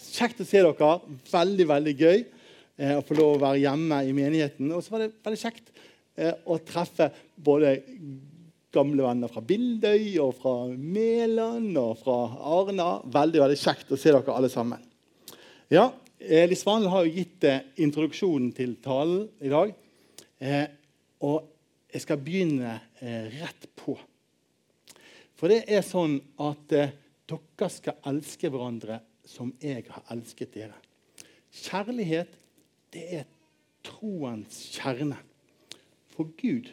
Kjekt å se dere. Veldig veldig gøy eh, å få lov å være hjemme i menigheten. Og så var det veldig kjekt eh, å treffe både gamle venner fra Bildøy og fra Mæland og fra Arna. Veldig veldig kjekt å se dere alle sammen. Ja, eh, Liss Vanel har jo gitt eh, introduksjonen til talen i dag. Eh, og jeg skal begynne eh, rett på. For det er sånn at dere skal elske hverandre som jeg har elsket dere. Kjærlighet, det er troens kjerne. For Gud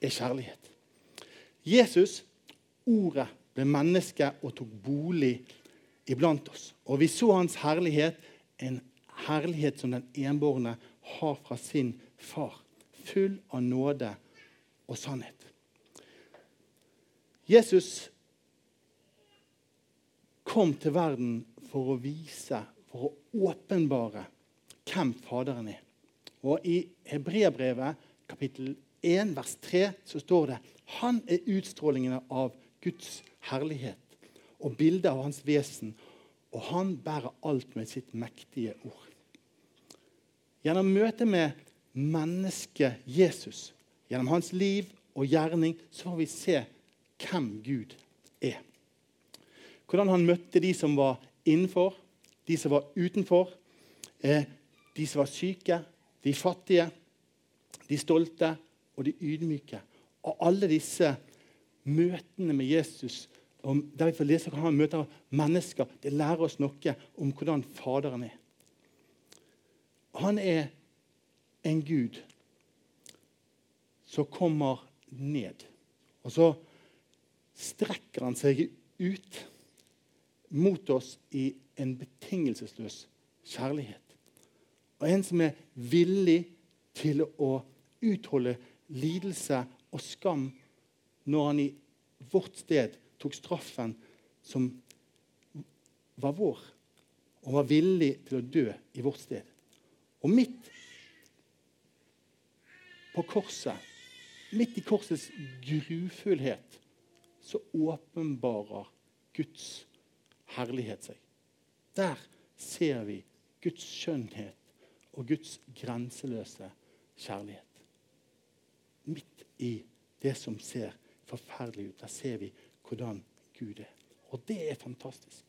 er kjærlighet. Jesus, ordet, ble menneske og tok bolig iblant oss. Og vi så hans herlighet, en herlighet som den enbårne har fra sin far. Full av nåde og sannhet. Jesus kom til verden for å vise, for å åpenbare hvem Faderen er. Og I Hebreabrevet kapittel 1 vers 3 så står det han er utstrålingene av Guds herlighet og bildet av hans vesen, og han bærer alt med sitt mektige ord. Gjennom møtet med mennesket Jesus, gjennom hans liv og gjerning, så får vi se hvem Gud er. Hvordan han møtte de som var innenfor, de som var utenfor, eh, de som var syke, de fattige, de stolte og de ydmyke. Og alle disse møtene med Jesus, der vi får lese hvordan han møter mennesker, det lærer oss noe om hvordan Faderen er. Han er en Gud som kommer ned. Og så strekker han seg ut mot oss i en betingelsesløs kjærlighet. Og en som er villig til å utholde lidelse og skam når han i vårt sted tok straffen som var vår, og var villig til å dø i vårt sted. Og midt på korset, midt i korsets grufullhet, så åpenbarer Guds herlighet seg. Der ser vi Guds skjønnhet og Guds grenseløse kjærlighet. Midt i det som ser forferdelig ut, der ser vi hvordan Gud er. Og det er fantastisk.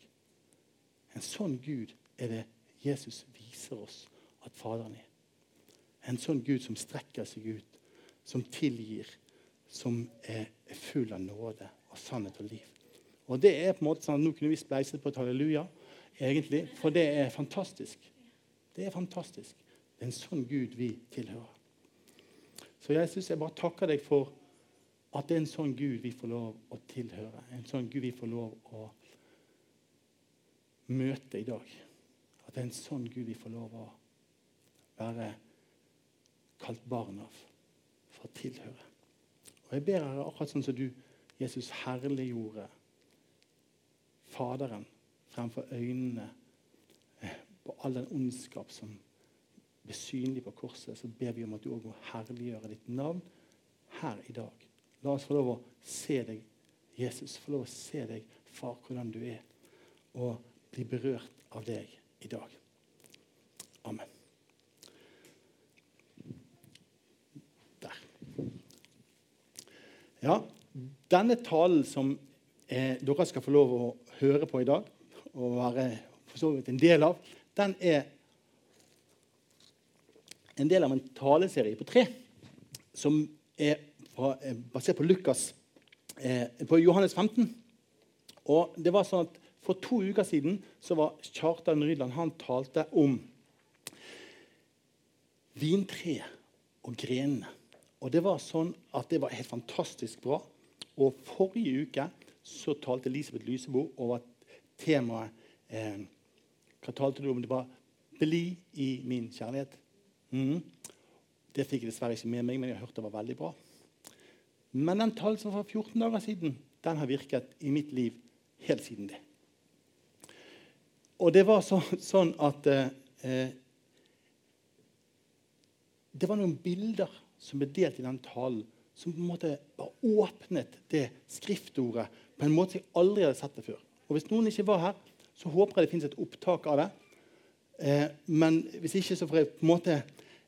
En sånn Gud er det Jesus viser oss at Faderen er. En sånn Gud som strekker seg ut, som tilgir, som er full av nåde og sannhet og liv. Og det er på en måte sånn at Nå kunne vi spleiset på et halleluja, egentlig, for det er fantastisk. Det er fantastisk. Det er en sånn Gud vi tilhører. Så jeg synes jeg bare takker deg for at det er en sånn Gud vi får lov å tilhøre. En sånn Gud vi får lov å møte i dag. At det er en sånn Gud vi får lov å være kalt barn av. For å tilhøre. Og jeg ber dere akkurat sånn som du, Jesus, herliggjorde Faderen fremfor øynene eh, på all den ondskap som ble synlig på korset, så ber vi om at du òg må herliggjøre ditt navn her i dag. La oss få lov å se deg, Jesus, få lov å se deg, far, hvordan du er, og bli berørt av deg i dag. Amen. Der. Ja, denne talen som eh, dere skal få lov å høre på i dag, og være for så vidt en del av, den er en del av en taleserie på tre som er eh, basert på Lukas, eh, på Johannes 15. Og det var sånn at For to uker siden så var Kjartan Rydland han talte om vintreet og grenene. Og det var sånn at det var helt fantastisk bra. Og forrige uke så talte Elisabeth Lysebo over temaet eh, Hva talte du om? Det var 'Bli i min kjærlighet'. Mm. Det fikk jeg dessverre ikke med meg, men jeg har hørt det var veldig bra. Men den var for 14 dager siden, den har virket i mitt liv helt siden det. Og det var så, sånn at eh, Det var noen bilder som ble delt i den talen, som på en måte bare åpnet det skriftordet på en måte jeg aldri hadde sett det før. Og Hvis noen ikke var her, så håper jeg det finnes et opptak av det. Eh, men hvis ikke, så får jeg på en måte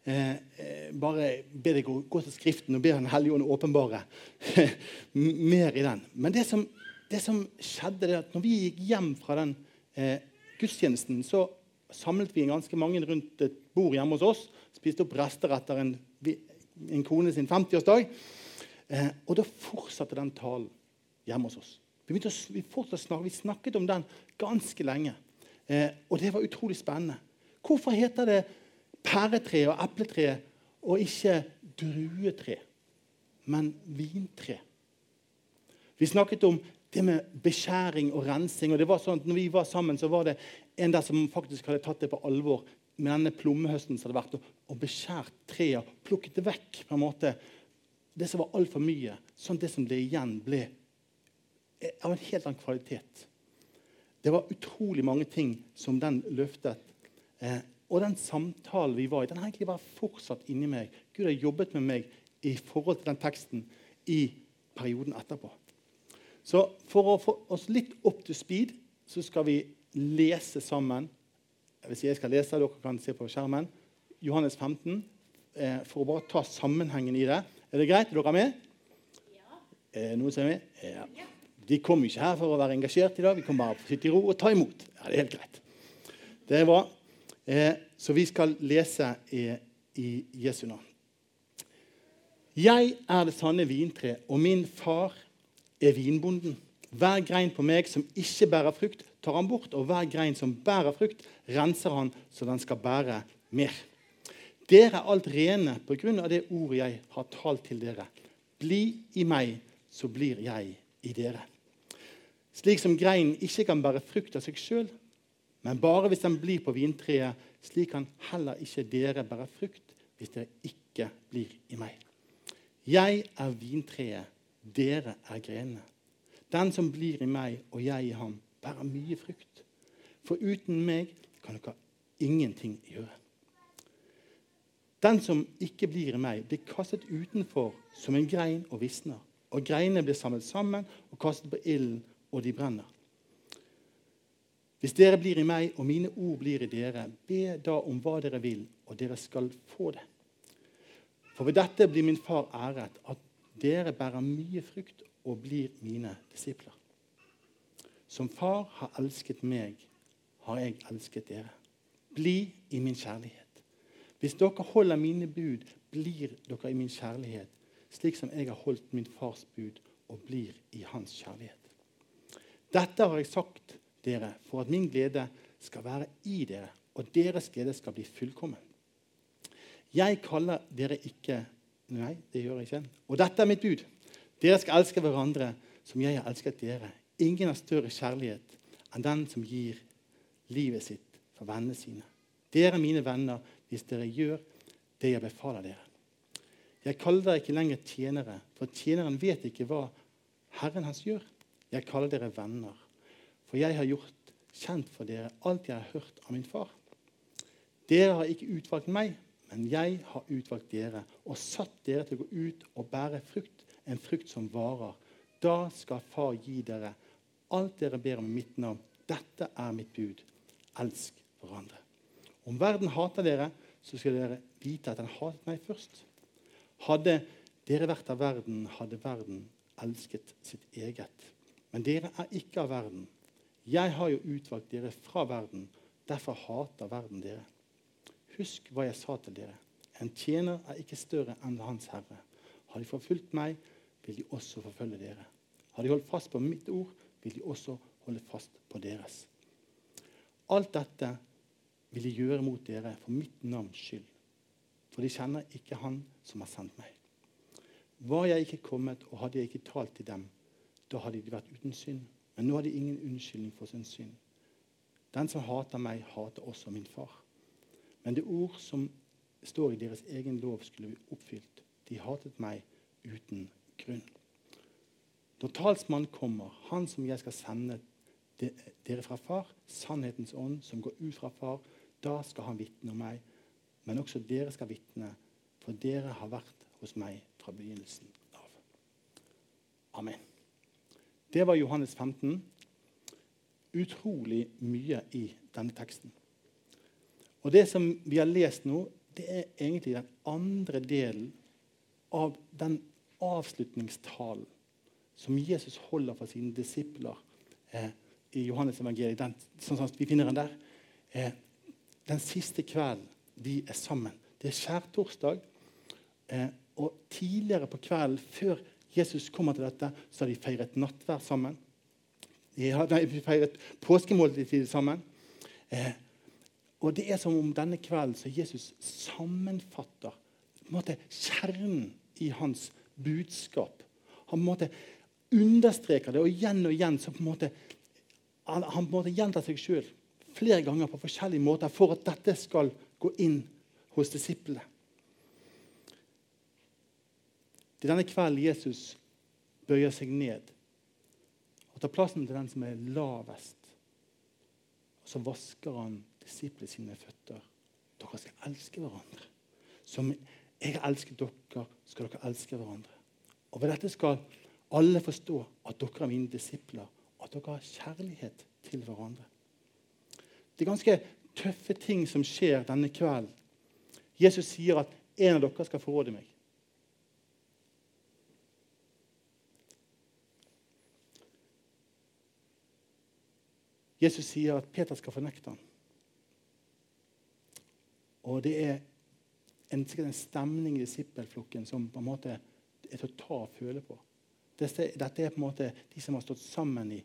eh, eh bare be deg gå, til Skriften og be Den hellige ånd åpenbare mer i den. Men det som, det som skjedde, er at når vi gikk hjem fra den eh, gudstjenesten, så samlet vi ganske mange rundt et bord hjemme hos oss. Spiste opp rester etter en, en kone sin 50-årsdag. Eh, og da fortsatte den talen hjemme hos oss. Vi, å, vi, snakke, vi snakket om den ganske lenge. Eh, og det var utrolig spennende. Hvorfor heter det pæretre og epletre og ikke druetre, men vintre? Vi snakket om det med beskjæring og rensing. og det var sånn at når vi var sammen, så var det en der som faktisk hadde tatt det på alvor med denne plommehøsten som hadde vært, og, og beskjært treet plukket det vekk. på en måte, Det som var altfor mye, sånn det som ble igjen, ble av en helt annen kvalitet. Det var utrolig mange ting som den løftet. Eh, og den samtalen vi var i, den har egentlig vært fortsatt inni meg. Gud har jobbet med meg i forhold til den teksten i perioden etterpå. Så for å få oss litt opp til speed så skal vi lese sammen. Hvis jeg skal lese, dere kan se på skjermen. Johannes 15. Eh, for å bare ta sammenhengen i det. Er det greit? Er dere med? Ja. Eh, noen som er med? Ja. De kom ikke her for å være engasjert i dag. Vi kom bare for å sitte i ro og ta imot. Ja, det er helt greit. Det er bra. Eh, så vi skal lese i, i Jesu navn. Jeg er det sanne vintre, og min far er vinbonden. Hver grein på meg som ikke bærer frukt, tar han bort, og hver grein som bærer frukt, renser han så den skal bære mer. Dere er alt rene på grunn av det ordet jeg har talt til dere. Bli i meg, så blir jeg i dere. Slik som greinen ikke kan bære frukt av seg sjøl, men bare hvis den blir på vintreet, slik kan heller ikke dere bære frukt hvis dere ikke blir i meg. Jeg er vintreet, dere er grenene. Den som blir i meg og jeg i ham, bærer mye frukt. For uten meg kan dere ingenting gjøre. Den som ikke blir i meg, blir kastet utenfor som en grein og visner. Og greinene blir samlet sammen og kastet på ilden og de brenner. Hvis dere blir i meg, og mine ord blir i dere, be da om hva dere vil, og dere skal få det. For ved dette blir min far æret, at dere bærer mye frukt og blir mine disipler. Som far har elsket meg, har jeg elsket dere. Bli i min kjærlighet. Hvis dere holder mine bud, blir dere i min kjærlighet, slik som jeg har holdt min fars bud og blir i hans kjærlighet. Dette har jeg sagt dere for at min glede skal være i dere, og deres glede skal bli fullkommen. Jeg kaller dere ikke Nei, det gjør jeg ikke. Og dette er mitt bud. Dere skal elske hverandre som jeg har elsket dere. Ingen har større kjærlighet enn den som gir livet sitt for vennene sine. Dere er mine venner hvis dere gjør det jeg befaler dere. Jeg kaller dere ikke lenger tjenere, for tjeneren vet ikke hva Herren hans gjør. Jeg kaller dere venner, for jeg har gjort kjent for dere alt jeg har hørt av min far. Dere har ikke utvalgt meg, men jeg har utvalgt dere og satt dere til å gå ut og bære frukt, en frukt som varer. Da skal Far gi dere alt dere ber om i mitt navn. Dette er mitt bud. Elsk hverandre. Om verden hater dere, så skal dere vite at den hatet meg først. Hadde dere vært av verden, hadde verden elsket sitt eget. Men dere er ikke av verden. Jeg har jo utvalgt dere fra verden. Derfor hater verden dere. Husk hva jeg sa til dere. En tjener er ikke større enn hans herre. Har de forfulgt meg, vil de også forfølge dere. Har de holdt fast på mitt ord, vil de også holde fast på deres. Alt dette vil de gjøre mot dere for mitt navns skyld. For de kjenner ikke Han som har sendt meg. Var jeg ikke kommet, og hadde jeg ikke talt til dem, da hadde de vært uten synd. Men nå har de ingen unnskyldning for sin synd. Den som hater meg, hater også min far. Men det ord som står i deres egen lov, skulle bli oppfylt. De hatet meg uten grunn. Når talsmannen kommer, han som jeg skal sende dere fra far, sannhetens ånd som går ut fra far, da skal han vitne om meg. Men også dere skal vitne, for dere har vært hos meg fra begynnelsen av. Amen. Det var Johannes 15. Utrolig mye i denne teksten. Og Det som vi har lest nå, det er egentlig den andre delen av den avslutningstalen som Jesus holder for sine disipler eh, i Johannes evangeliet. Den, sånn at vi finner den der. Eh, den siste kvelden de er sammen. Det er skjærtorsdag. Eh, og tidligere på kvelden, før Jesus kommer til dette, så har de feiret nattverd sammen. De har feiret påskemåltid sammen. Eh, og det er som om denne kvelden så Jesus sammenfatter måte, kjernen i hans budskap. Han på en måte understreker det, og igjen og igjen så på en måte, han, han på en måte gjentar seg sjøl flere ganger på forskjellige måter for at dette skal gå inn hos disiplene. Det er denne kvelden Jesus bøyer seg ned og tar plassen til den som er lavest. Og så vasker han disiplene sine føtter. Dere skal elske hverandre. Som jeg elsker dere, skal dere elske hverandre. Og Ved dette skal alle forstå at dere er mine disipler, at dere har kjærlighet til hverandre. Det er ganske tøffe ting som skjer denne kvelden. Jesus sier at en av dere skal forråde meg. Jesus sier at Peter skal fornekte ham. Og det er en, en stemning i disippelflokken som på en måte er til å ta og føle på. Dette, dette, er på en måte de som har stått sammen i,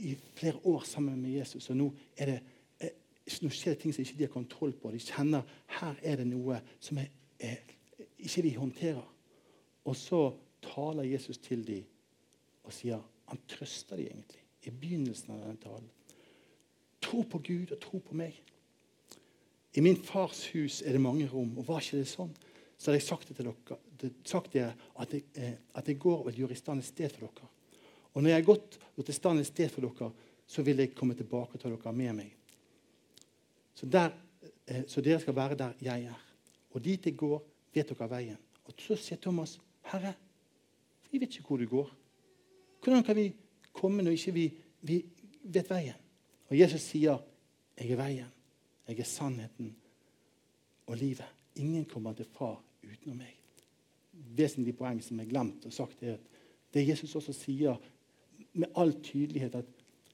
i flere år sammen med Jesus. Og nå, det, eh, nå skjer det ting som ikke de har kontroll på. De kjenner her er det noe som er, er, ikke de håndterer. Og så taler Jesus til dem og sier Han trøster dem egentlig i begynnelsen av denne talen. Tro på Gud og tro på meg. I min fars hus er det mange rom. Og var ikke det sånn, så hadde jeg sagt det til dere, sagt det at, jeg, eh, at jeg går og vil gjøre i stand et sted for dere. Og når jeg har gått gjort i stand et sted for dere, så vil jeg komme tilbake og ta dere med meg. Så, der, eh, så dere skal være der jeg er. Og dit jeg går, vet dere veien. Og så sier Thomas, 'Herre, vi vet ikke hvor du går.' Hvordan kan vi komme når ikke vi, vi vet veien? Og Jesus sier, 'Jeg er veien.' Jeg er sannheten og livet. Ingen kommer til far utenom meg. Vesentlig poeng som er glemt og sagt, er at det Jesus også sier med all tydelighet, at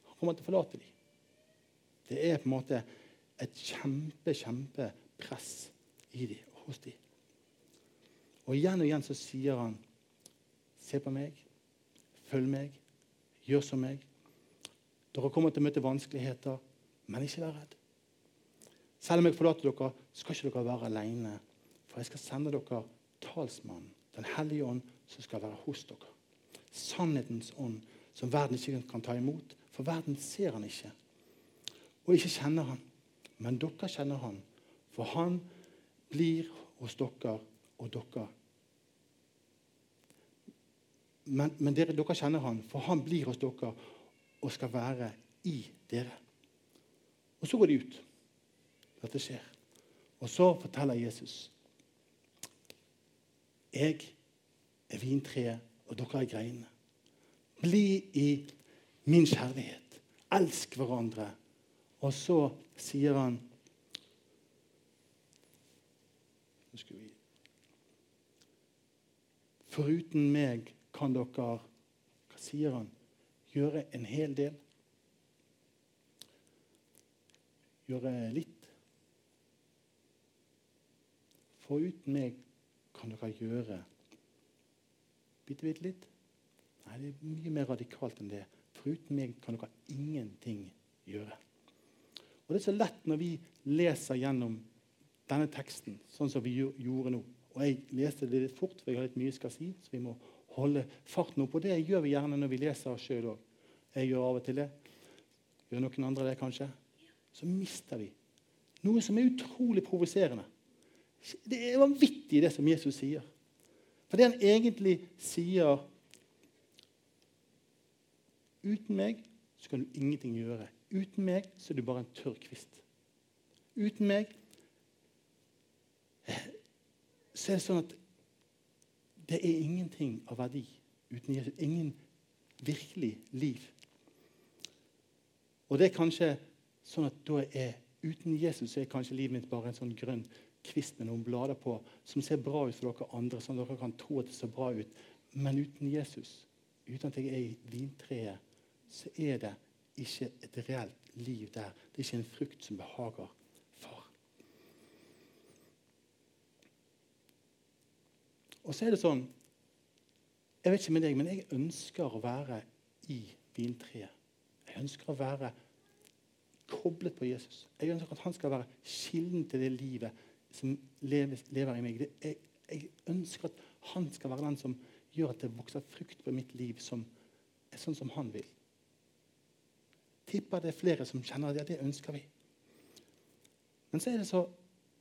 han kommer til å forlate dem. Det er på en måte et kjempe, kjempepress i dem og hos dem. Og igjen og igjen så sier han, se på meg, følg meg, gjør som meg. Dere kommer til å møte vanskeligheter, men ikke vær redd. Selv om jeg forlater dere, skal ikke dere være alene. For jeg skal sende dere talsmannen, Den hellige ånd, som skal være hos dere. Sannhetens ånd, som verden ikke kan ta imot. For verden ser han ikke, og ikke kjenner han. Men dere kjenner han, for han blir hos dere, og dere men, men dere, dere kjenner han, for han blir hos dere og skal være i dere. Og så går de ut dette skjer. Og så forteller Jesus Jeg er vintreet, og dere er greinene. Bli i min kjærlighet. Elsk hverandre. Og så sier han Foruten meg kan dere Hva sier han? Gjøre en hel del. Gjøre litt For uten meg kan dere gjøre bitte, bitte litt. Nei, det er mye mer radikalt enn det. For uten meg kan dere ingenting gjøre. Og Det er så lett når vi leser gjennom denne teksten, sånn som vi gjorde nå. Og Jeg leste det litt fort, for jeg har litt mye skal si, så vi må holde farten oppe. Og det gjør vi gjerne når vi leser sjøl òg. Jeg gjør av og til det. Gjør noen andre det, kanskje? Så mister vi noe som er utrolig provoserende. Det er vanvittig, det som Jesus sier. For det han egentlig sier Uten meg så kan du ingenting gjøre. Uten meg så er du bare en tørr kvist. Uten meg så er det sånn at det er ingenting av verdi uten Jesus. Ingen virkelig liv. Og det er kanskje sånn at da er uten Jesus er kanskje livet mitt bare en sånn grønn kvist med noen blader på, som ser bra ut for dere andre, sånn at dere kan tro at det ser bra ut. Men uten Jesus, uten at jeg er i vintreet, så er det ikke et reelt liv der. Det er ikke en frukt som behager far. Og så er det sånn Jeg vet ikke med deg, men jeg ønsker å være i vintreet. Jeg ønsker å være koblet på Jesus. Jeg ønsker at han skal være kilden til det livet som lever, lever i meg. Jeg, jeg, ønsker at han skal være den som gjør at det vokser frukt på mitt liv som er sånn som han vil. Tipper det er flere som kjenner at ja, det ønsker vi. Men så er det så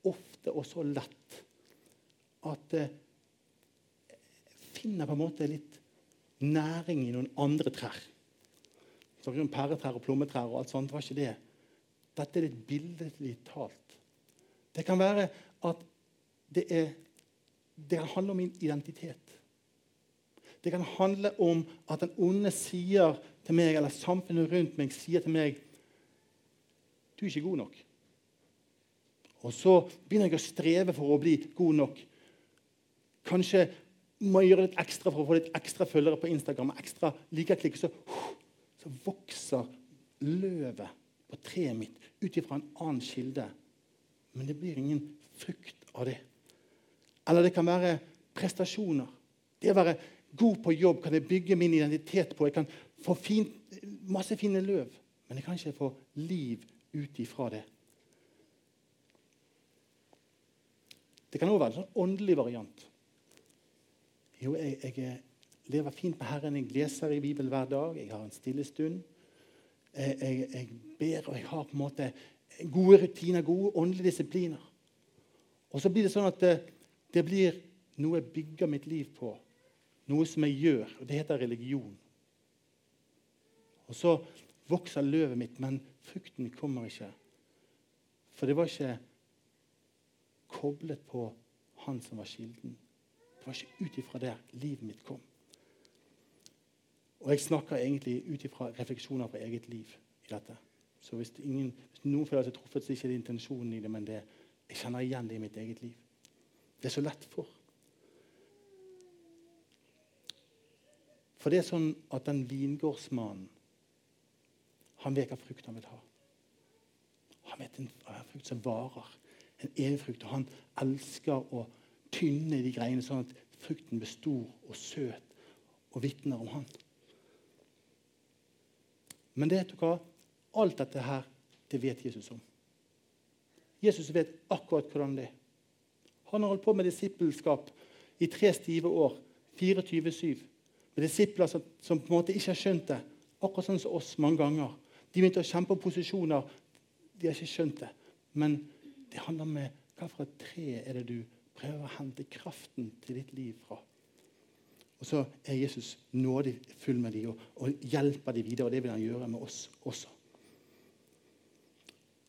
ofte og så lett at eh, finner på en måte litt næring i noen andre trær. Snakker om pæretrær og plommetrær og alt sånt. Det var ikke det. Dette er litt billedlig talt. Det kan være at det, er, det kan handle om min identitet. Det kan handle om at den onde sier til meg, eller samfunnet rundt meg sier til meg Du er ikke god nok. Og så begynner jeg å streve for å bli god nok. Kanskje må gjøre litt ekstra for å få litt ekstra følgere på Instagram. ekstra likeklikk, så, så vokser løvet på treet mitt ut ifra en annen kilde. Men det blir ingen frukt av det. Eller det kan være prestasjoner. Det å være god på jobb kan jeg bygge min identitet på. Jeg kan få fin, masse fine løv, men jeg kan ikke få liv ut ifra det. Det kan òg være en sånn åndelig variant. Jo, jeg, jeg, lever fint med Herren. Jeg leser i Bibelen hver dag. Jeg har en stille stund. Jeg, jeg, jeg ber, og jeg har på en måte gode rutiner, gode åndelige disipliner. Og så blir det sånn at det, det blir noe jeg bygger mitt liv på. Noe som jeg gjør. og Det heter religion. Og så vokser løvet mitt, men frukten kommer ikke. For det var ikke koblet på han som var kilden. Det var ikke ut ifra der livet mitt kom. Og jeg snakker egentlig ut ifra refleksjoner på eget liv i dette. Så hvis, ingen, hvis noen føler seg truffet, så er det ikke intensjonen i det, men det, jeg kjenner igjen det i mitt eget liv. Det er så lett for. For det er sånn at den vingårdsmannen han vet hva frukt han vil ha. Han vet en frukt som varer. En evig frukt. Og han elsker å tynne de greiene, sånn at frukten blir stor og søt og vitner om Han. Men det hva? alt dette her, det vet Jesus om. Jesus vet akkurat hvordan det er. Han har holdt på med disippelskap i tre stive år. 24-7. Med disipler som, som, på en måte ikke har skjønt det. Akkurat sånn som oss mange ganger. De begynte å kjempe om posisjoner. De har ikke skjønt det. Men det handler om hva for et tre er det du prøver å hente kraften til ditt liv fra. Og så er Jesus nådig full med dem og, og, hjelper dem videre. og Det vil han gjøre med oss også.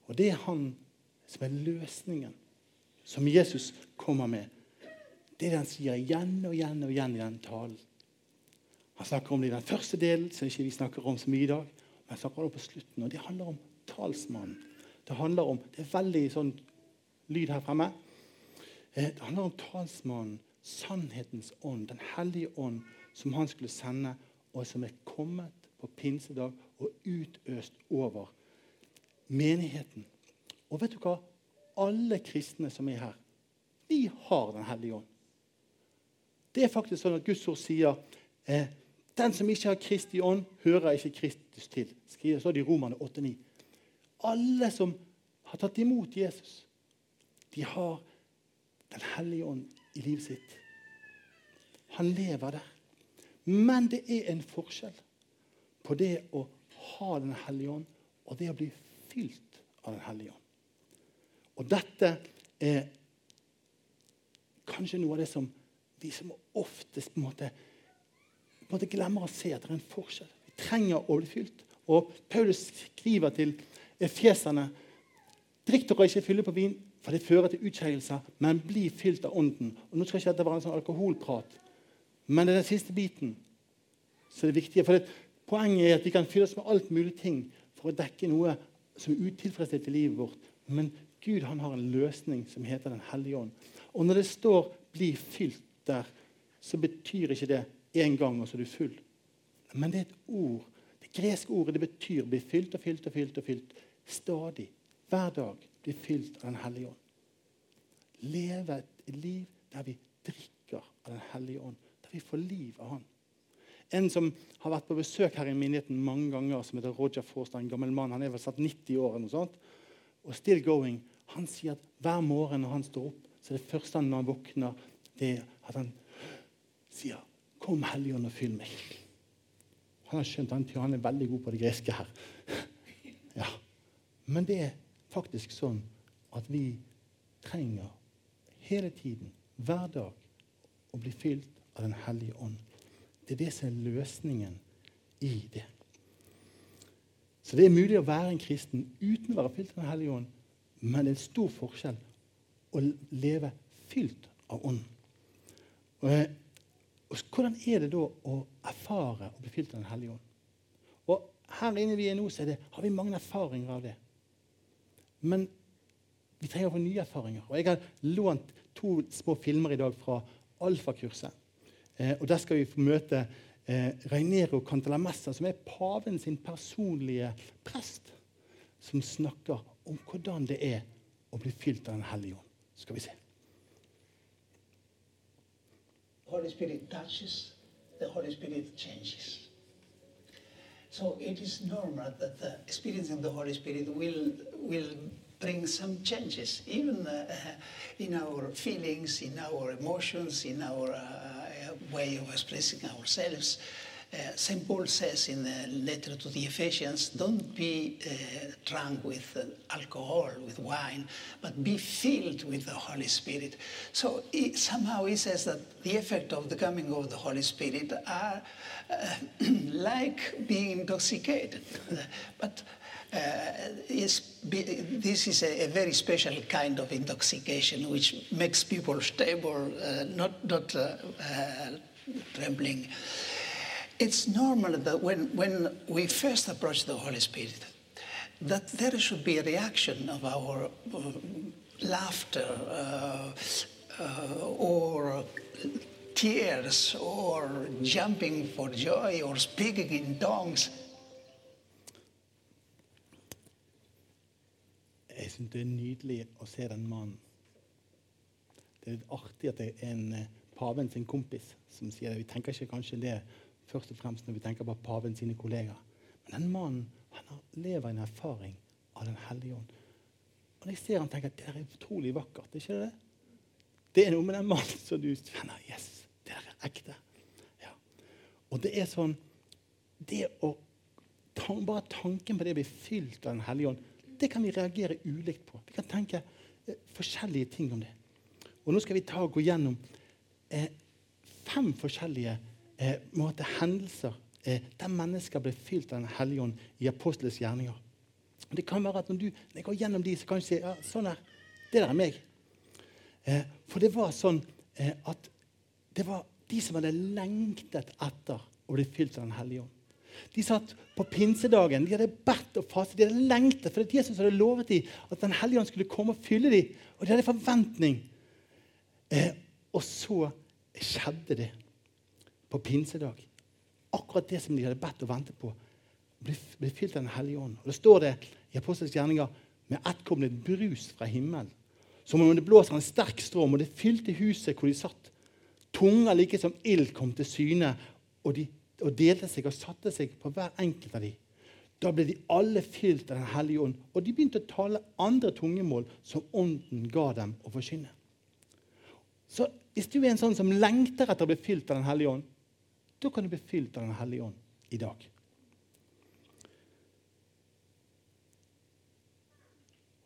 Og det er han som er løsningen som Jesus kommer med. Det er det han sier igjen og igjen og igjen i den talen. Han snakker om det i den første delen, som ikke vi snakker om så mye i dag. Men han snakker om det på slutten, og det handler om talsmannen. Det handler om, det er veldig sånn lyd her fremme. Eh, det handler om talsmannen, sannhetens ånd, Den hellige ånd, som han skulle sende, og som er kommet på pinsedag og utøst over menigheten. Og vet du hva? Alle kristne som er her, vi har Den hellige ånd. Det er faktisk sånn at Guds ord sier eh, den som ikke har Kristi ånd, hører ikke Kristus til. Skriver så det i Romane 8-9. Alle som har tatt imot Jesus, de har den hellige ånd i livet sitt. Han lever der. Men det er en forskjell på det å ha Den hellige ånd og det å bli fylt av Den hellige ånd. Og dette er kanskje noe av det som vi som oftest på en måte, på en måte glemmer å se at det er en forskjell. Vi trenger å bli fylt. Og Paulus skriver til efeserne Drikk dere ikke fylle på vin, for det fører til utskeielser, men bli fylt av Ånden. Og nå skal ikke dette være en sånn alkoholprat, men det er den siste biten som er viktig. For det, Poenget er at vi kan fylles med alt mulig ting for å dekke noe som er utilfredsstilt i livet vårt. Men Gud han har en løsning som heter Den hellige ånd. Og når det står 'bli fylt' der, så betyr ikke det én gang, og så er du full. Men det er et ord. Det greske ordet det betyr 'bli fylt og fylt og fylt'. og fylt. Stadig. Hver dag bli fylt av Den hellige ånd. Leve et liv der vi drikker av Den hellige ånd. Der vi får liv av Han. En som har vært på besøk her i menigheten mange ganger, som heter Roger Forstad, en gammel mann. Han er vel satt 90 år eller noe sånt. Og still going. Han sier at hver morgen når han står opp, så er det første han når han våkner, det er at han sier 'Kom, Helligånd, og fyll meg'. Han har skjønt han, han er veldig god på det greske her. Ja. Men det er faktisk sånn at vi trenger hele tiden, hver dag, å bli fylt av Den hellige ånd. Det er det som er løsningen i det. Så det er mulig å være en kristen uten å være fylt av Den hellige ånd, men det er en stor forskjell å leve fylt av ånd. Og, eh, og Hvordan er det da å erfare å bli fylt av Den hellige ånd? Og Her inne vi er nå, så er det, har vi mange erfaringer av det. Men vi trenger å få nye erfaringer. Og Jeg har lånt to små filmer i dag fra alfakurset. Eh, og Der skal vi få møte eh, Reinero Cantalamessa, som er paven sin personlige prest, som snakker om hvordan det er å bli fylt av Den hellige ånd. Skal vi se. Holy Spirit touches, the Holy Spirit changes. So it is normal that the experience experiencing the Holy Spirit will will bring some changes, even uh, in our feelings, in our emotions, in our uh, way of expressing ourselves. Uh, St. Paul says in the letter to the Ephesians, don't be uh, drunk with uh, alcohol, with wine, but be filled with the Holy Spirit. So somehow he says that the effect of the coming of the Holy Spirit are like being intoxicated. but uh, be, this is a, a, very special kind of intoxication which makes people stable, uh, not, not uh, trembling. It's normal that when, when we first approach the Holy Spirit, that there should be a reaction of our uh, laughter uh, uh, or tears or jumping for joy or speaking in tongues. Jeg syns det er nydelig å se den mannen. Det er litt artig at det er en eh, paven sin kompis som sier det. Vi tenker ikke kanskje det først og fremst når vi tenker på paven sine kollegaer. Men den mannen han lever i en erfaring av Den hellige ånd. Og jeg ser han tenker at det er utrolig vakkert. er ikke det? Det er noe med den mannen som du kjenner Yes, det er ekte. Ja. Og det er sånn Det å Bare tanken på det å bli fylt av Den hellige ånd det kan vi reagere ulikt på. Vi kan tenke eh, forskjellige ting om det. Og Nå skal vi ta og gå gjennom eh, fem forskjellige eh, måte, hendelser eh, der mennesker ble fylt av Den hellige ånd i apostelens gjerninger. Det kan være at Når du når jeg går gjennom de, så kan du si ja, sånn her, det der er meg. Eh, for det var sånn eh, at det var de som hadde lengtet etter å bli fylt av Den hellige ånd. De satt på pinsedagen, de hadde bedt og fastet, de hadde lengtet. For det Jesus hadde lovet dem at Den hellige ånd skulle komme og fylle dem. Og de hadde forventning. Eh, og så skjedde det på pinsedag. Akkurat det som de hadde bedt og ventet på, ble, ble fylt av Den hellige ånd. Og Det står det i Apostelens gjerninger med ett kom det et brus fra himmelen. Som om det blåser en sterk strøm, og det fylte huset hvor de satt. Tunger like som ild kom til syne, og de og delte seg og satte seg på hver enkelt av dem. Da ble de alle fylt av Den hellige ånd, og de begynte å tale andre tungemål som Ånden ga dem å forkynne. Så hvis du er en sånn som lengter etter å bli fylt av Den hellige ånd, da kan du bli fylt av Den hellige ånd i dag.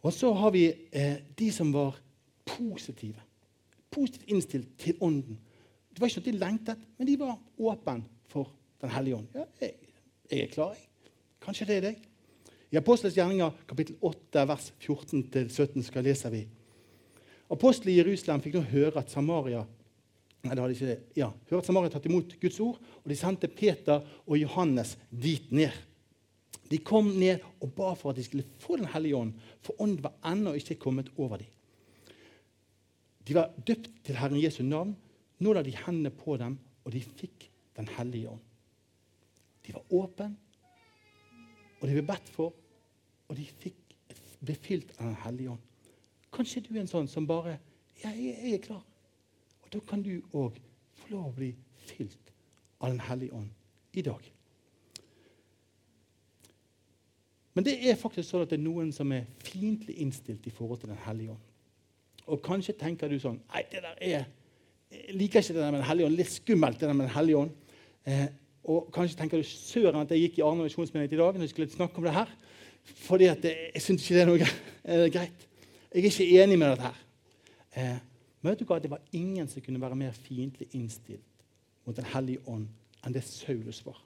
Og så har vi eh, de som var positive. Positivt innstilt til Ånden. Det var ikke at de lengtet, men de var åpne for den hellige ånd. Ja, jeg, jeg er klar, jeg. Kanskje det er deg. I Apostelens gjerninger kapittel 8, vers 14-17 skal leser vi. Apostelen i Jerusalem fikk nå høre at Samaria Det hadde ikke det. Ja, Hørt Samaria tatt imot Guds ord, og de sendte Peter og Johannes dit ned. De kom ned og ba for at de skulle få Den hellige ånd, for ånden var ennå ikke kommet over dem. De var døpt til Herren Jesu navn. Nå la de hendene på dem, og de fikk Den hellige ånd. De var åpne, og de ble bedt for, og de fikk, ble fylt av Den hellige ånd. Kanskje du er en sånn som bare ja, jeg, jeg er klar. Da kan du òg få lov å bli fylt av Den hellige ånd i dag. Men det er faktisk sånn at det er noen som er fiendtlig innstilt i forhold til Den hellige ånd. Og kanskje tenker du sånn Nei, det der er jeg liker ikke det der med Den hellige ånd. Litt skummelt, det der med Den hellige ånd. Eh, og kanskje tenker du søren at jeg gikk i Arne misjonsmenighet i dag når jeg skulle snakke om det her. Fordi jeg syns ikke det er noe greit. Jeg er ikke enig med dette her. Eh, men vet du hva? Det var ingen som kunne være mer fiendtlig innstilt mot Den hellige ånd enn det Saulus var.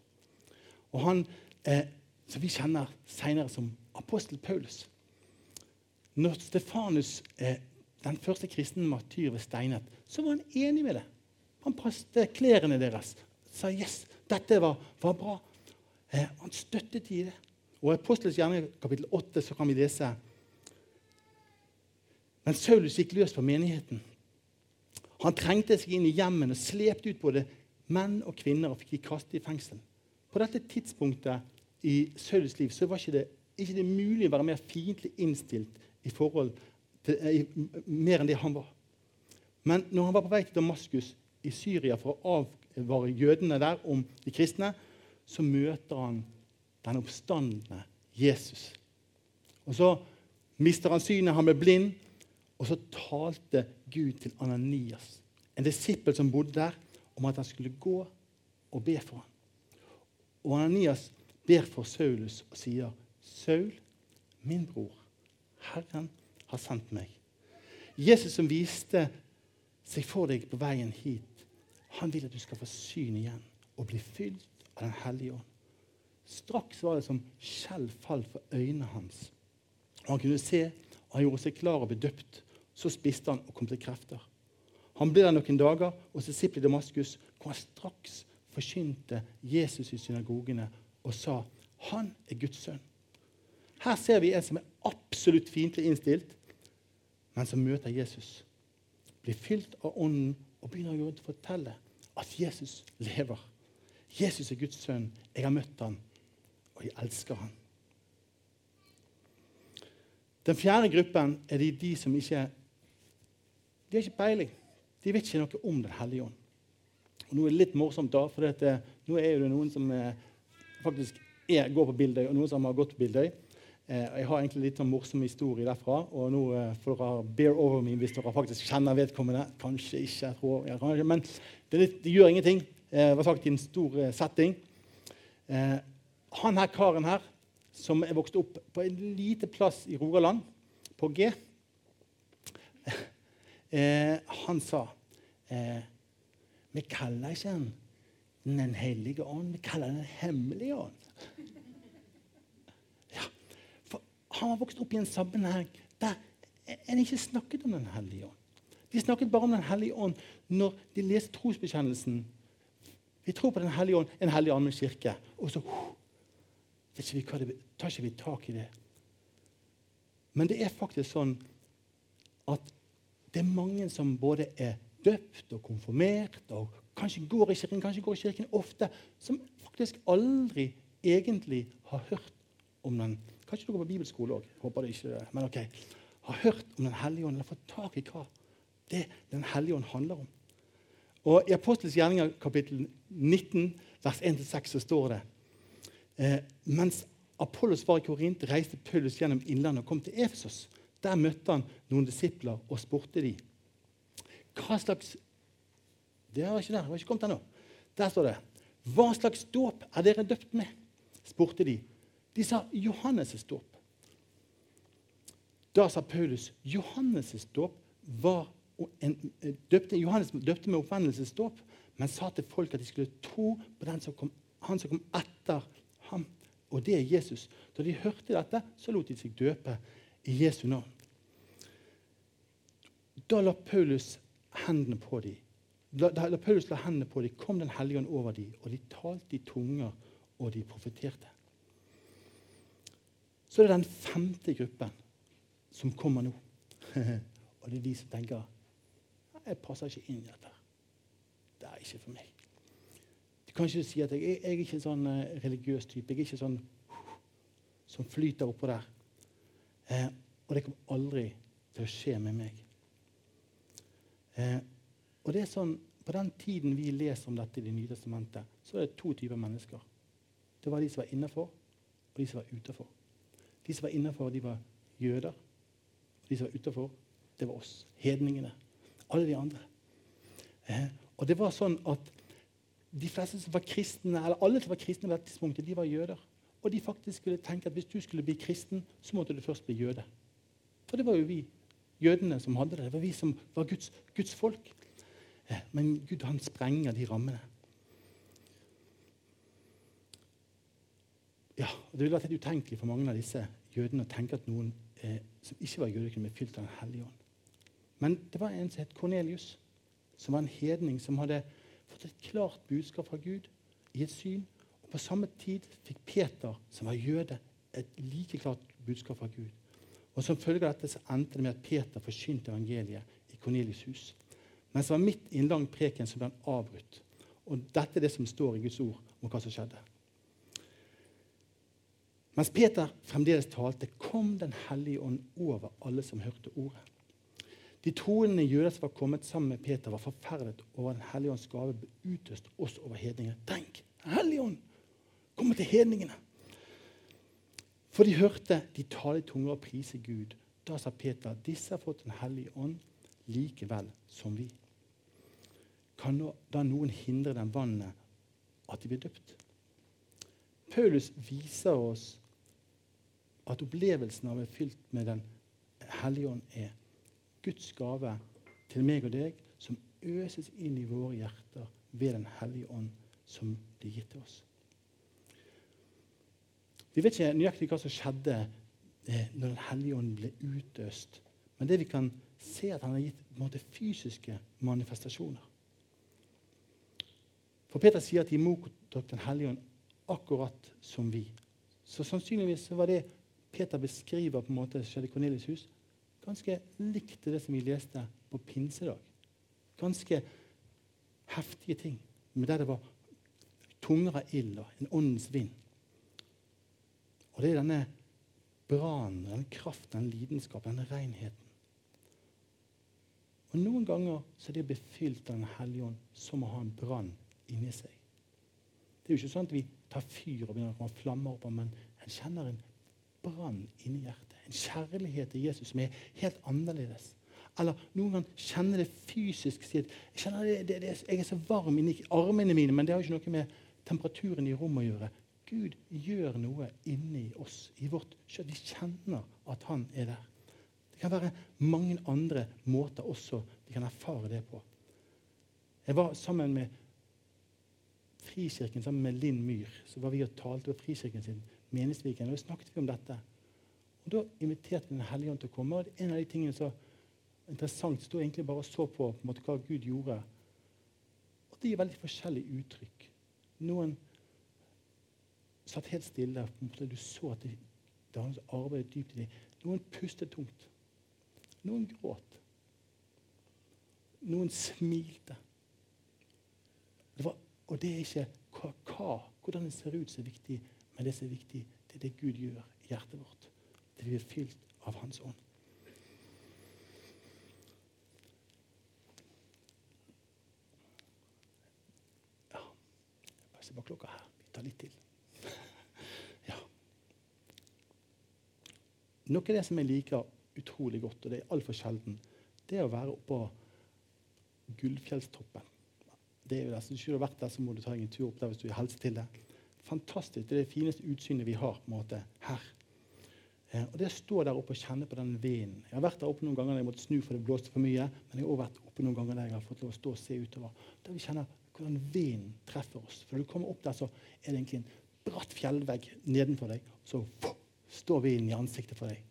Og han, eh, som vi kjenner senere som apostel Paulus. Når Stefanus, eh, den første kristne martyr, ble steinet, så var han enig med det. Han passet klærne deres. Sa yes, dette var, var bra. Eh, han støttet i det. Og I Apostelens gjerning kapittel 8 så kan vi lese Men Saulus gikk løs på menigheten. Han trengte seg inn i hjemmene og slepte ut både menn og kvinner og fikk de kastet i fengsel. På dette tidspunktet i Saulus liv så var ikke det, ikke det mulig å være mer fiendtlig innstilt i forhold til, i, mer enn det han var. Men når han var på vei til Damaskus i Syria for å advare jødene der om de kristne, så møter han den oppstandende Jesus. Og Så mister han synet, han blir blind, og så talte Gud til Ananias, en disippel som bodde der, om at han skulle gå og be for ham. Og Ananias ber for Saulus og sier, 'Saul, min bror, Herren har sendt meg.' Jesus som viste seg for deg på veien hit, han vil at du skal få syn igjen og bli fylt av Den hellige ånd. Straks var det som skjell falt for øynene hans. Og Han kunne se, han gjorde seg klar og ble døpt. Så spiste han og kom til krefter. Han ble der noen dager hos disippelen i Damaskus, hvor han straks forkynte Jesus i synagogene og sa han er Guds sønn. Her ser vi en som er absolutt fiendtlig innstilt, men som møter Jesus. Blir fylt av Ånden og begynner å fortelle at Jesus lever. Jesus er Guds sønn. Jeg har møtt ham, og jeg elsker ham. Den fjerde gruppen er de, de som ikke De har ikke peiling. De vet ikke noe om Den hellige ånd. Og Nå er det litt morsomt, da, for dette, nå er det noen som er faktisk er, går på Bildøy, og noen som har gått på Bildøy. Eh, jeg har egentlig litt sånn morsom historie derfra. og nå eh, får dere bear over me hvis dere faktisk kjenner vedkommende. Kanskje ikke, jeg tror, ja, kanskje, men det, litt, det, gjør ingenting. Eh, det var sagt i en stor eh, setting. Eh, han her karen her, som er vokst opp på en lite plass i Rogaland, på G, eh, han sa Vi kaller ikke han den hellige ånd. Vi kaller den hemmelige ånd. Ja, for Han har vokst opp i en sammenheng der en ikke snakket om Den hellige ånd. De snakket bare om Den hellige ånd når de leste trosbekjennelsen. Vi tror på Den hellige ånd, en hellig med kirke. Og så ikke vi tar ikke vi tak i det. Men det er faktisk sånn at det er mange som både er døpt og konfirmert og kanskje går i kirken, kanskje går i kirken ofte, som faktisk aldri egentlig har hørt om den Kanskje du går på bibelskole òg. Håper det ikke. Men ok. Har hørt om Den hellige ånd, eller fått tak i hva det Den hellige ånd handler om. Og I Apostels gjerninger kapittel 19, vers 1-6, så står det eh, Mens Apollos var i Korint, reiste Paulus gjennom innlandet og kom til Efesos. Der møtte han noen disipler og spurte dem. Hva slags det var ikke der. det var ikke kommet ennå. Der står det Hva slags dåp er dere døpt med? spurte de. De sa Johannes' dåp. Da sa Paulus Johannes' dåp var en, døpte, Johannes døpte med oppvendelsesdåp, men sa til folk at de skulle tro på som kom, han som kom etter ham. Og det er Jesus. Da de hørte dette, så lot de seg døpe i Jesu navn. Da la Paulus hendene på dem da, da Paulus la hendene på dem, kom Den hellige ånd over dem, og de talte i tunger, og de profeterte. Så det er den femte gruppen som kommer nå. og det er de som tenker jeg passer ikke inn i dette. Det er ikke for meg. Du kan ikke si at jeg, jeg er ikke en sånn uh, religiøs type. Jeg er ikke sånn som flyter oppå der. Eh, og det kommer aldri til å skje med meg. Eh, og det er sånn, På den tiden vi leser om dette i Det nye testamentet, så er det to typer mennesker. Det var de som var innafor, og de som var utafor. De som var innafor, var jøder. Og de som var utafor, det var oss, hedningene. Alle de andre. Eh, og det var sånn at de fleste som var kristne, eller Alle som var kristne, på dette tidspunktet, de var jøder. Og de faktisk skulle tenke at hvis du skulle bli kristen, så måtte du først bli jøde. For det var jo vi jødene som hadde det. Det var vi som var Guds, Guds folk. Eh, men Gud han sprenger de rammene. Ja, og Det ville vært helt utenkelig for mange av disse jødene å tenke at noen eh, som ikke var jøder, kunne bli fylt av Den hellige ånd. Men det var en som het Kornelius, som var en hedning som hadde fått et klart budskap fra Gud i et syn. Og På samme tid fikk Peter, som var jøde, et like klart budskap fra Gud. Og Som følge av dette så endte det med at Peter forsynte evangeliet i Kornelius' hus. Mens han var midt i en lang preken som ble han avbrutt. Og Dette er det som står i Guds ord om hva som skjedde. Mens Peter fremdeles talte, kom Den hellige ånd over alle som hørte ordet. De troende jøder som var kommet sammen med Peter, var forferdet over Den hellige ånds gave ble utøst også over hedningene. Tenk! Den hellige ånd kommer til hedningene! For de hørte de tale i tunger og prise Gud. Da sa Peter disse har fått Den hellige ånd likevel som vi. Kan da noen hindre den vannet at de blir døpt? Paulus viser oss at opplevelsen av å være fylt med Den hellige ånd er Guds gave til meg og deg, som øses inn i våre hjerter ved Den hellige ånd, som blir gitt til oss. Vi vet ikke nøyaktig hva som skjedde eh, når Den hellige ånd ble utøst. Men det vi kan se, at han har gitt måte, fysiske manifestasjoner. For Peter sier at de mottok Den hellige ånd akkurat som vi. Så sannsynligvis var det Peter beskriver på en måte skjedde i Kornelius' hus, ganske likt det som vi leste på pinsedag. Ganske heftige ting, men der det var tunger av ild og en åndens vind. Og det er denne brannen, denne kraften, denne lidenskapen, denne renheten. Og Noen ganger så er det å bli fylt av Den hellige ånd som å ha en brann inni seg. Det er jo ikke sånn at vi tar fyr og begynner å komme flammer opp, men en kjenner en brann inni hjertet. En kjærlighet til Jesus som er helt annerledes. Eller noen kan kjenne det fysisk. Si at jeg, det, det, jeg er så varm inni armene mine, men det har ikke noe med temperaturen i rommet å gjøre. Gud gjør noe inni oss, i vårt kjøtt. Vi kjenner at han er der. Det kan være mange andre måter også vi kan erfare det på. Jeg var sammen med Frikirken sammen med Linn Myhr. Så var vi og talte over Frikirken sin Meningsviken, og snakket vi om dette. Og Da inviterte Den hellige ånd til å komme. og En av de tingene som er interessant, sto egentlig bare og så på, på måte, hva Gud gjorde. Og Det gir veldig forskjellige uttrykk. Noen satt helt stille. på en måte Du så at det, det arbeidet dypt i dem. Noen pustet tungt. Noen gråt. Noen smilte. Det var, og det er ikke hva, hva, hvordan det ser ut, som er viktig, men det som er viktig, det er det Gud gjør i hjertet vårt. Blir fylt av Hans ånd. Ja Bare se på klokka her. Vi tar litt til. Ja. Noe av det som jeg liker utrolig godt, og det er altfor sjelden, det er å være oppå Gullfjellstoppen. Det er jo der, du har vært der, så må du ta en tur opp der hvis du har helse til det. Fantastisk. Det er det fineste utsynet vi har på en måte, her. Eh, og Det å der oppe og kjenne på den vinden Jeg har vært der oppe noen ganger når jeg måtte snu for det blåste for mye. Men jeg har også vært oppe noen ganger der jeg har fått lov å stå og se utover. Der vi kjenner hvordan vinden treffer oss. For når du kommer opp der, så er det egentlig en bratt fjellvegg nedenfor deg. Så pff, står vinden i ansiktet for deg.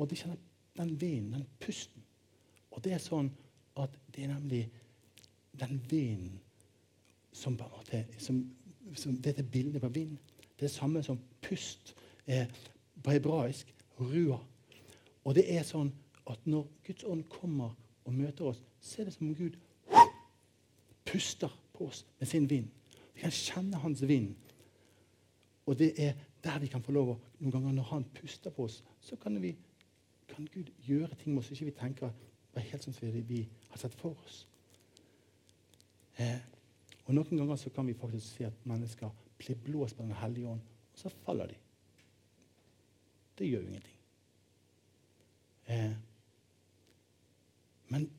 Og du kjenner den vinden, den pusten. Og det er sånn at det er nemlig den vinden som som, som, Dette bildet på vind. Det er det samme som pust. Eh, på hebraisk rua. Og det er sånn at når Guds ånd kommer og møter oss, så er det som om Gud puster på oss med sin vind. Vi kan kjenne hans vind. Og det er der vi kan få lov å Noen ganger når han puster på oss, så kan, vi, kan Gud gjøre ting med oss ikke vi tenker var helt sånn som vi har sett for oss. Eh, og Noen ganger så kan vi faktisk se at mennesker blir blåst på Den hellige ånd, og så faller de. Det gjør jo ingenting. Eh, men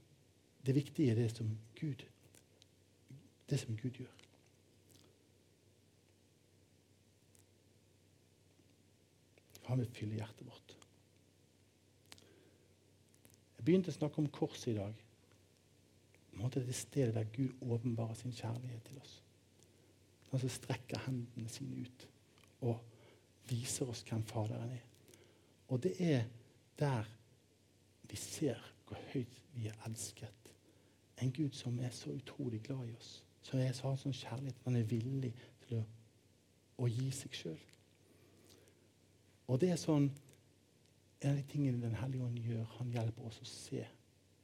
det viktige er det som Gud det som Gud gjør. Han vil fylle hjertet vårt. Jeg begynte å snakke om korset i dag. Det er det stedet der Gud åpenbarer sin kjærlighet til oss. Han strekker hendene sine ut og viser oss hvem Faderen er. Og det er der vi ser hvor høyt vi er elsket. En Gud som er så utrolig glad i oss. Som er så har sånn kjærlighet man er villig til å, å gi seg sjøl. Og det er sånn En av de tingene Den hellige ånd gjør, han hjelper oss å se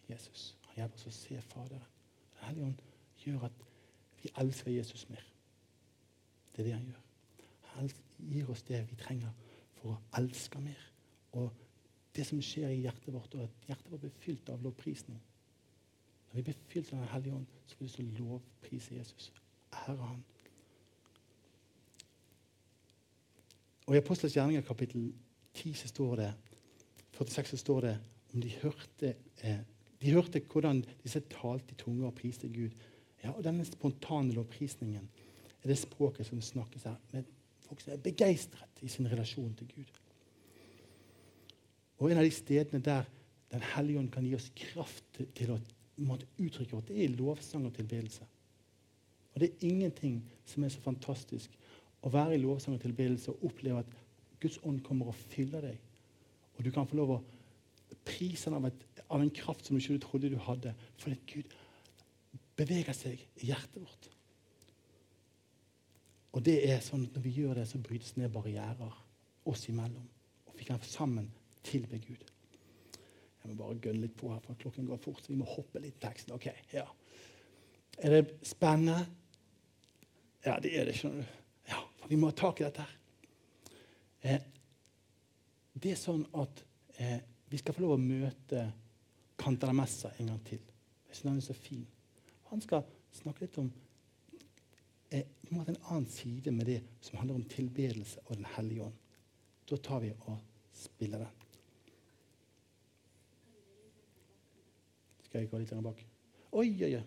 Jesus. Han hjelper oss å se Faderen. Den hellige ånd gjør at vi elsker Jesus mer. Det er det han gjør. Han gir oss det vi trenger for å elske mer. Og det som skjer i hjertet vårt, og at hjertet vårt blir fylt av lovprisning. Når vi blir fylt av Den hellige ånd, så blir det så lovprise Jesus. Ære Han. Og I Apostels gjerninger kapittel 10 så står det, 46 så står det om de hørte, eh, de hørte hvordan disse talte i tunge og priste Gud. Ja, og Denne spontane lovprisningen er det språket som snakkes her. med folk som er begeistret i sin relasjon til Gud. Og En av de stedene der Den hellige ånd kan gi oss kraft til å uttrykke vårt, det er lovsang og tilbedelse. Og Det er ingenting som er så fantastisk å være i lovsang og tilbedelse og oppleve at Guds ånd kommer og fyller deg. Og du kan få lov å prise ham av, av, en kraft som du ikke trodde du hadde. Fordi Gud beveger seg i hjertet vårt. Og det er sånn at Når vi gjør det, så brytes ned barrierer oss imellom. Og vi kan sammen tilbe Gud. Jeg må bare gønne litt på her, for klokken går fort. så vi må hoppe litt i teksten. Ok, ja. Er det spennende? Ja, det er det. skjønner du. Ja, for vi må ha tak i dette. her. Eh, det er sånn at eh, vi skal få lov å møte Cantalamessa en gang til. Jeg synes han er så fin. Han skal snakke litt om eh, en annen side med det som handler om tilbedelse og Den hellige ånd. Da tar vi og spiller den. Skal jeg gå litt lenger bak? Oi, oi, oi.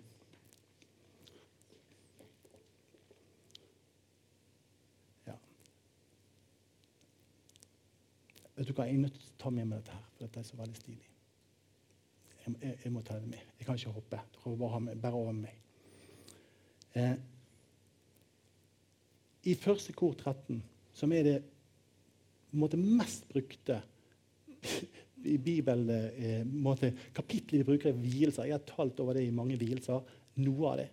Vet du hva, Jeg er nødt til å ta med meg dette her, for dette er så veldig stilig. Jeg, jeg, jeg må ta det med. Jeg kan ikke hoppe. Dere bare ha med, over meg. Eh, I første kor 13, som er det måte, mest brukte i Bibelen eh, Kapitlet vi bruker i vielser. Jeg har talt over det i mange vielser. Noe av det.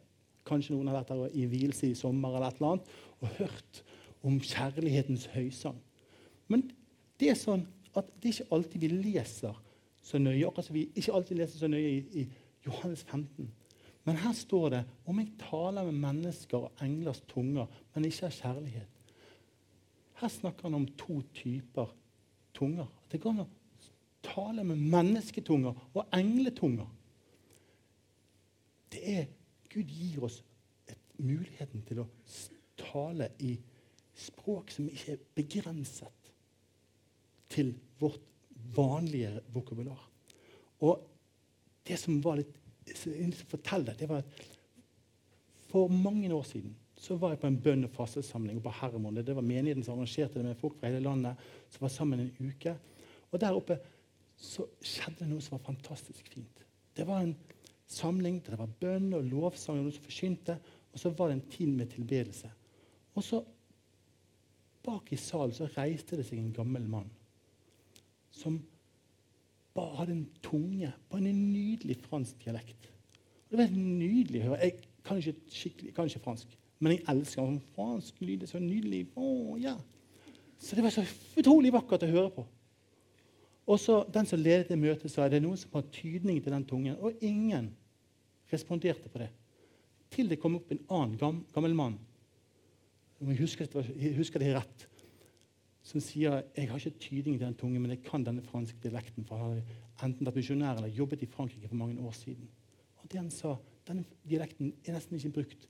Kanskje noen har vært der i vielse i sommer eller et eller annet, og hørt om kjærlighetens høysang. Men det er sånn at det er ikke alltid vi leser så nøye. Akkurat som vi ikke alltid leser så nøye i, i Johannes 15. Men her står det om jeg taler med mennesker og englers tunger, men ikke har kjærlighet. Her snakker han om to typer tunger. Det går an tale med mennesketunger og engletunger. Det er Gud gir oss et, muligheten til å tale i språk som ikke er begrenset til vårt vanlige vokabular. Og det som var litt fortelle, det var at for mange år siden så var jeg på en bønn- og fastesamling på Herremonde. Det var menigheten som arrangerte det med folk fra hele landet som var sammen en uke. Og der oppe så skjedde det noe som var fantastisk fint. Det var en samling der det var bønn og lovsang og noen som forkynte. Og så var det en tid med tilbedelse. Og så bak i salen så reiste det seg en gammel mann som hadde en tunge på en nydelig fransk dialekt. Og det var nydelig å høre. Jeg kan ikke, skikkelig, kan ikke fransk, men jeg elsker fransk lyd. Er så nydelig. Å, ja. Så det var så utrolig vakkert å høre på. Og så Den som ledet det møtet, sa det er noen som har tydning til den tungen. Og ingen responderte på det. Til det kom opp en annen gam, gammel mann, om jeg husker, jeg husker det rett, som sier jeg har ikke tydning til den tungen, men jeg kan denne franske dialekten. for jeg har enten vært misjonær eller jobbet i Frankrike for mange år siden. Og det han sa, Denne dialekten er nesten ikke brukt.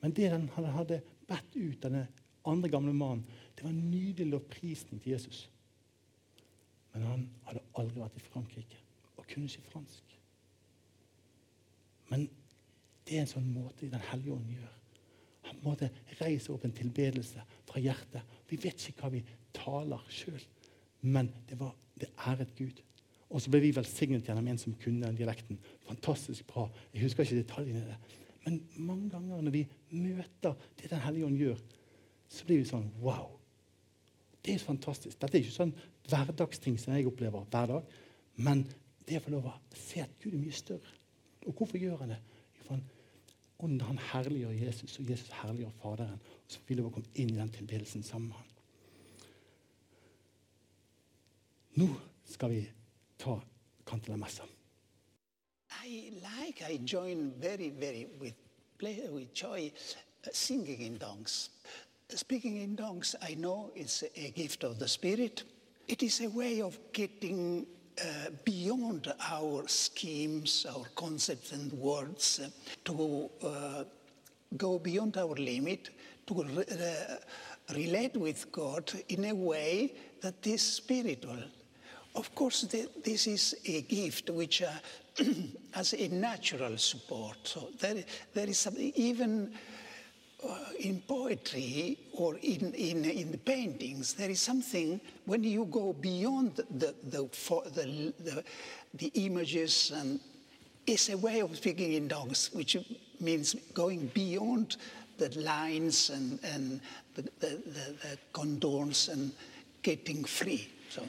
Men det han hadde bedt ut denne andre gamle mannen, det var en nydelig lovprisning til Jesus. Men han hadde aldri vært i Frankrike og kunne ikke fransk. Men det er en sånn måte Den hellige ånd gjør. Han måtte reise opp en tilbedelse fra hjertet. Vi vet ikke hva vi taler sjøl, men det, var, det æret Gud. Og så ble vi velsignet gjennom en som kunne den dialekten. Fantastisk bra. Jeg husker ikke detaljene i det. Men mange ganger når vi møter det Den hellige ånd gjør, så blir vi sånn Wow! Det er fantastisk. Dette er ikke sånn hverdagsting som jeg opplever hver dag. Men det å få lov å se at Gud er mye større. Og hvorfor gjør han det? Jo, han, Ånden han herliggjør Jesus, og Jesus herliggjør Faderen. Og så vil vi komme inn i den tilbedelsen sammen med han. Nå skal vi ta kantelamessa. I like, I join very, very with, play, with joy uh, singing in tongues. Speaking in tongues, I know it's a gift of the Spirit. It is a way of getting uh, beyond our schemes, our concepts and words, uh, to uh, go beyond our limit, to re- relate with God in a way that is spiritual. Of course, the, this is a gift which uh, has a natural support. So there, there is something, even uh, in poetry or in, in, in the paintings, there is something when you go beyond the, the, the, the, the images and it's a way of speaking in dogs, which means going beyond the lines and, and the, the, the, contours and getting free. So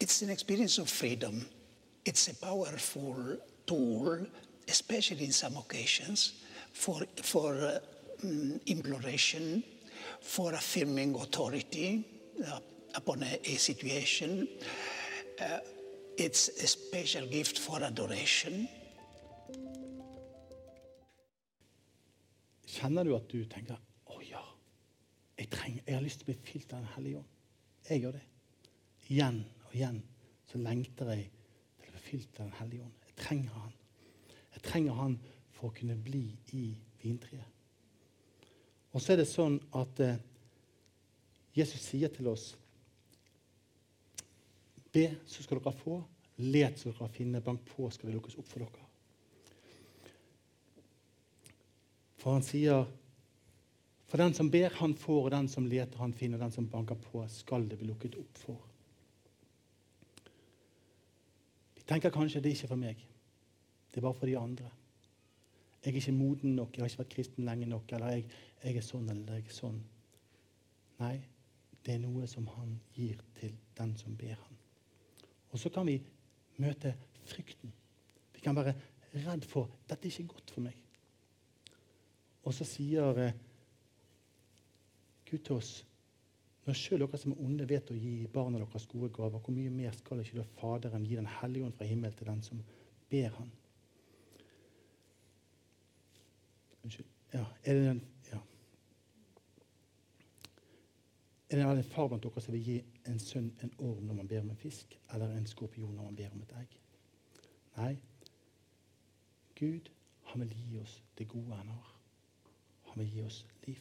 it's an experience of freedom. It's a powerful tool, especially in some occasions, for, for uh, imploration, for affirming authority uh, upon a, a situation. Uh, it's a special gift for adoration. Kjenner du at du tenker å ja, jeg, trenger, jeg har lyst til å bli fylt av Den hellige ånd? Jeg gjør det. Igjen og igjen så lengter jeg til å bli fylt av Den hellige ånd. Jeg trenger han. Jeg trenger han for å kunne bli i vintreet. Og så er det sånn at eh, Jesus sier til oss Be, så skal dere få. Let, så dere finne. Bank på, skal det lukkes opp for dere. For han sier For den som ber, han får, og den som leter, han finner, og den som banker på, skal det bli lukket opp for. Vi tenker kanskje det er ikke for meg. Det er bare for de andre. Jeg er ikke moden nok, jeg har ikke vært kristen lenge nok, eller jeg, jeg er sånn eller jeg er sånn. Nei, det er noe som han gir til den som ber han. Og så kan vi møte frykten. Vi kan være redd for dette er ikke godt for meg. Og så sier eh, Gud til oss når selv dere som er onde, vet å gi barna deres gode gaver, hvor mye mer skal ikke da Faderen gi Den hellige ånd fra himmelen til den som ber Han? Unnskyld. Ja, er det en, ja. Er det en far blant dere som vil gi en sønn en orm når man ber om en fisk, eller en skorpion når man ber om et egg? Nei. Gud, han vil gi oss det gode han har. Han vil gi oss liv.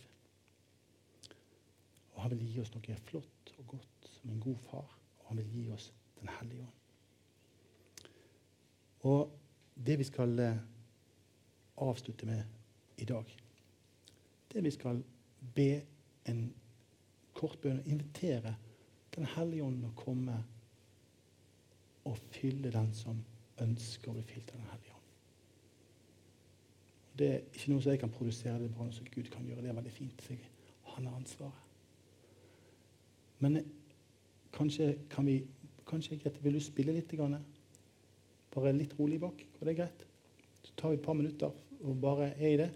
Og han vil gi oss noe flott og godt som en god far. Og han vil gi oss Den hellige ånd. Og det vi skal eh, avslutte med i dag, det vi skal be en kort bønn Invitere Den hellige ånd å komme og fylle den som ønsker å bli fylt av Den hellige ånd. Det er ikke noe som jeg kan produsere, det er bare noe som Gud kan gjøre. Det er veldig fint. Så han har ansvaret. Men kanskje kan vi Kanskje Grete, vil du spille litt? Grann? Bare litt rolig bak? Går det greit? Så tar vi et par minutter og bare er i det.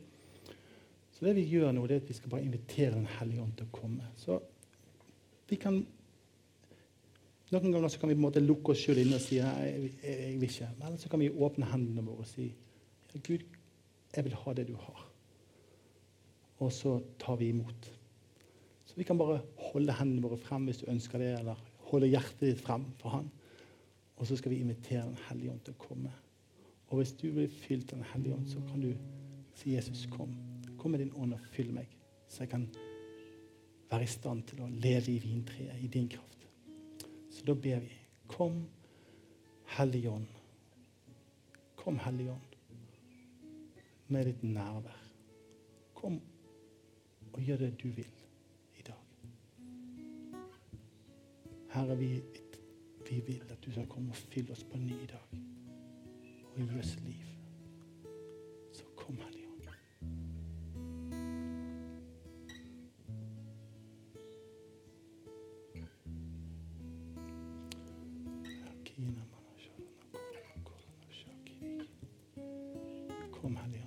Så det vi gjør nå, det er at vi skal bare invitere Den hellige ånd til å komme. Så Vi kan, noen ganger så kan vi på en måte lukke oss sjøl inne og si nei, jeg, vil ikke. Eller så kan vi åpne hendene våre og si Gud, jeg vil ha det du har. Og så tar vi imot. Så vi kan bare holde hendene våre frem hvis du ønsker det, eller holde hjertet ditt frem for Han. Og så skal vi invitere Den hellige ånd til å komme. Og hvis du blir fylt av Den hellige ånd, så kan du si Jesus, kom. Kom med din ånd og fyll meg, så jeg kan være i stand til å leve i vintreet i din kraft. Så da ber vi. Kom, Hellige Ånd. Kom, Hellige Ånd, med ditt nærvær. Kom og gjør det du vil i dag. Herre, vi, vi vil at du skal komme og fylle oss på ny i dag. Og gi oss liv. Så kom, Hellige Kom, Hellige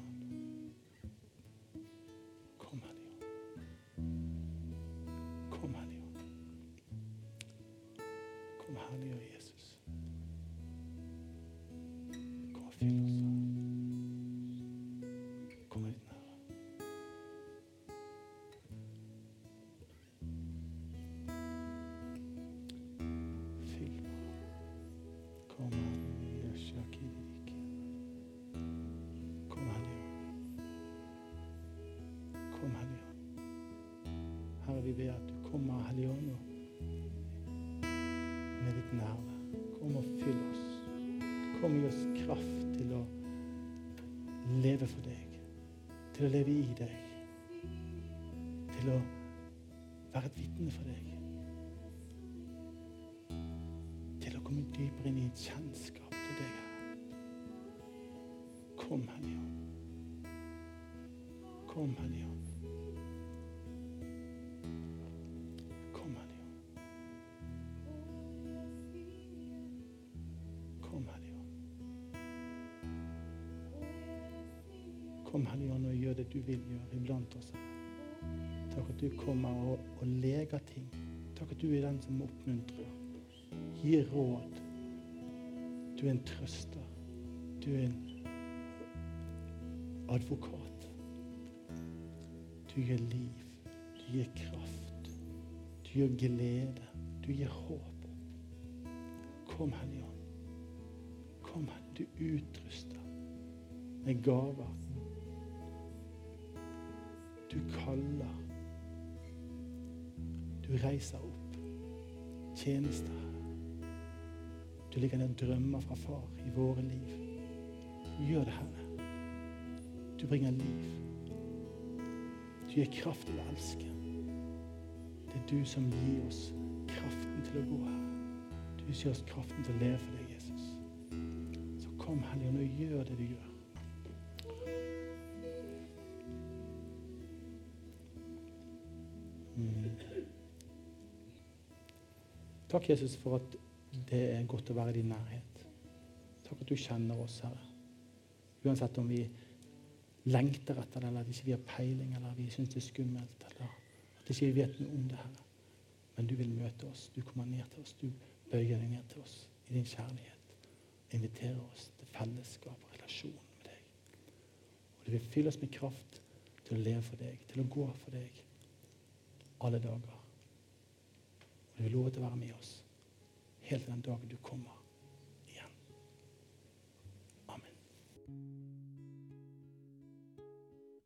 Vi ber at du kommer, Hellige Ånd, med ditt nærvær. Kom og fyll oss. Kom og gi oss kraft til å leve for deg, til å leve i deg, til å være et vitne for deg. Til å komme dypere inn i et kjennskap til deg, Herre. Kom, Hellige Ånd. Kom, Hellige Kom, Hellige Ånd, og gjør det du vil gjøre iblant oss. Takk at du kommer og, og leger ting. Takk at du er den som oppmuntrer, gir råd. Du er en trøster. Du er en advokat. Du gir liv. Du gir kraft. Du gir glede. Du gir håp. Kom, Hellige Ånd. Kom, Hellige. Du utruster med gaver. Du kaller. Du reiser opp. Tjenester. Du ligger ned drømmer fra far i våre liv. Gjør det, Herre. Du bringer liv. Du gir kraft til å elske. Det er du som gir oss kraften til å gå her. Du gir oss kraften til å leve for deg, Jesus. Så kom, Hellige og gjør det du gjør. Takk, Jesus, for at det er godt å være i din nærhet. Takk at du kjenner oss, Herre. Uansett om vi lengter etter det, eller at ikke vi har peiling, eller vi syns det er skummelt, eller at ikke vi vet noe om det, Herre. Men du vil møte oss. Du kommer ned til oss. Du bøyer deg ned til oss i din kjærlighet. Inviterer oss til fellesskap og relasjon med deg. Og du vil fylle oss med kraft til å leve for deg, til å gå for deg alle dager. Du vil lovet å være med oss helt til den dagen du kommer.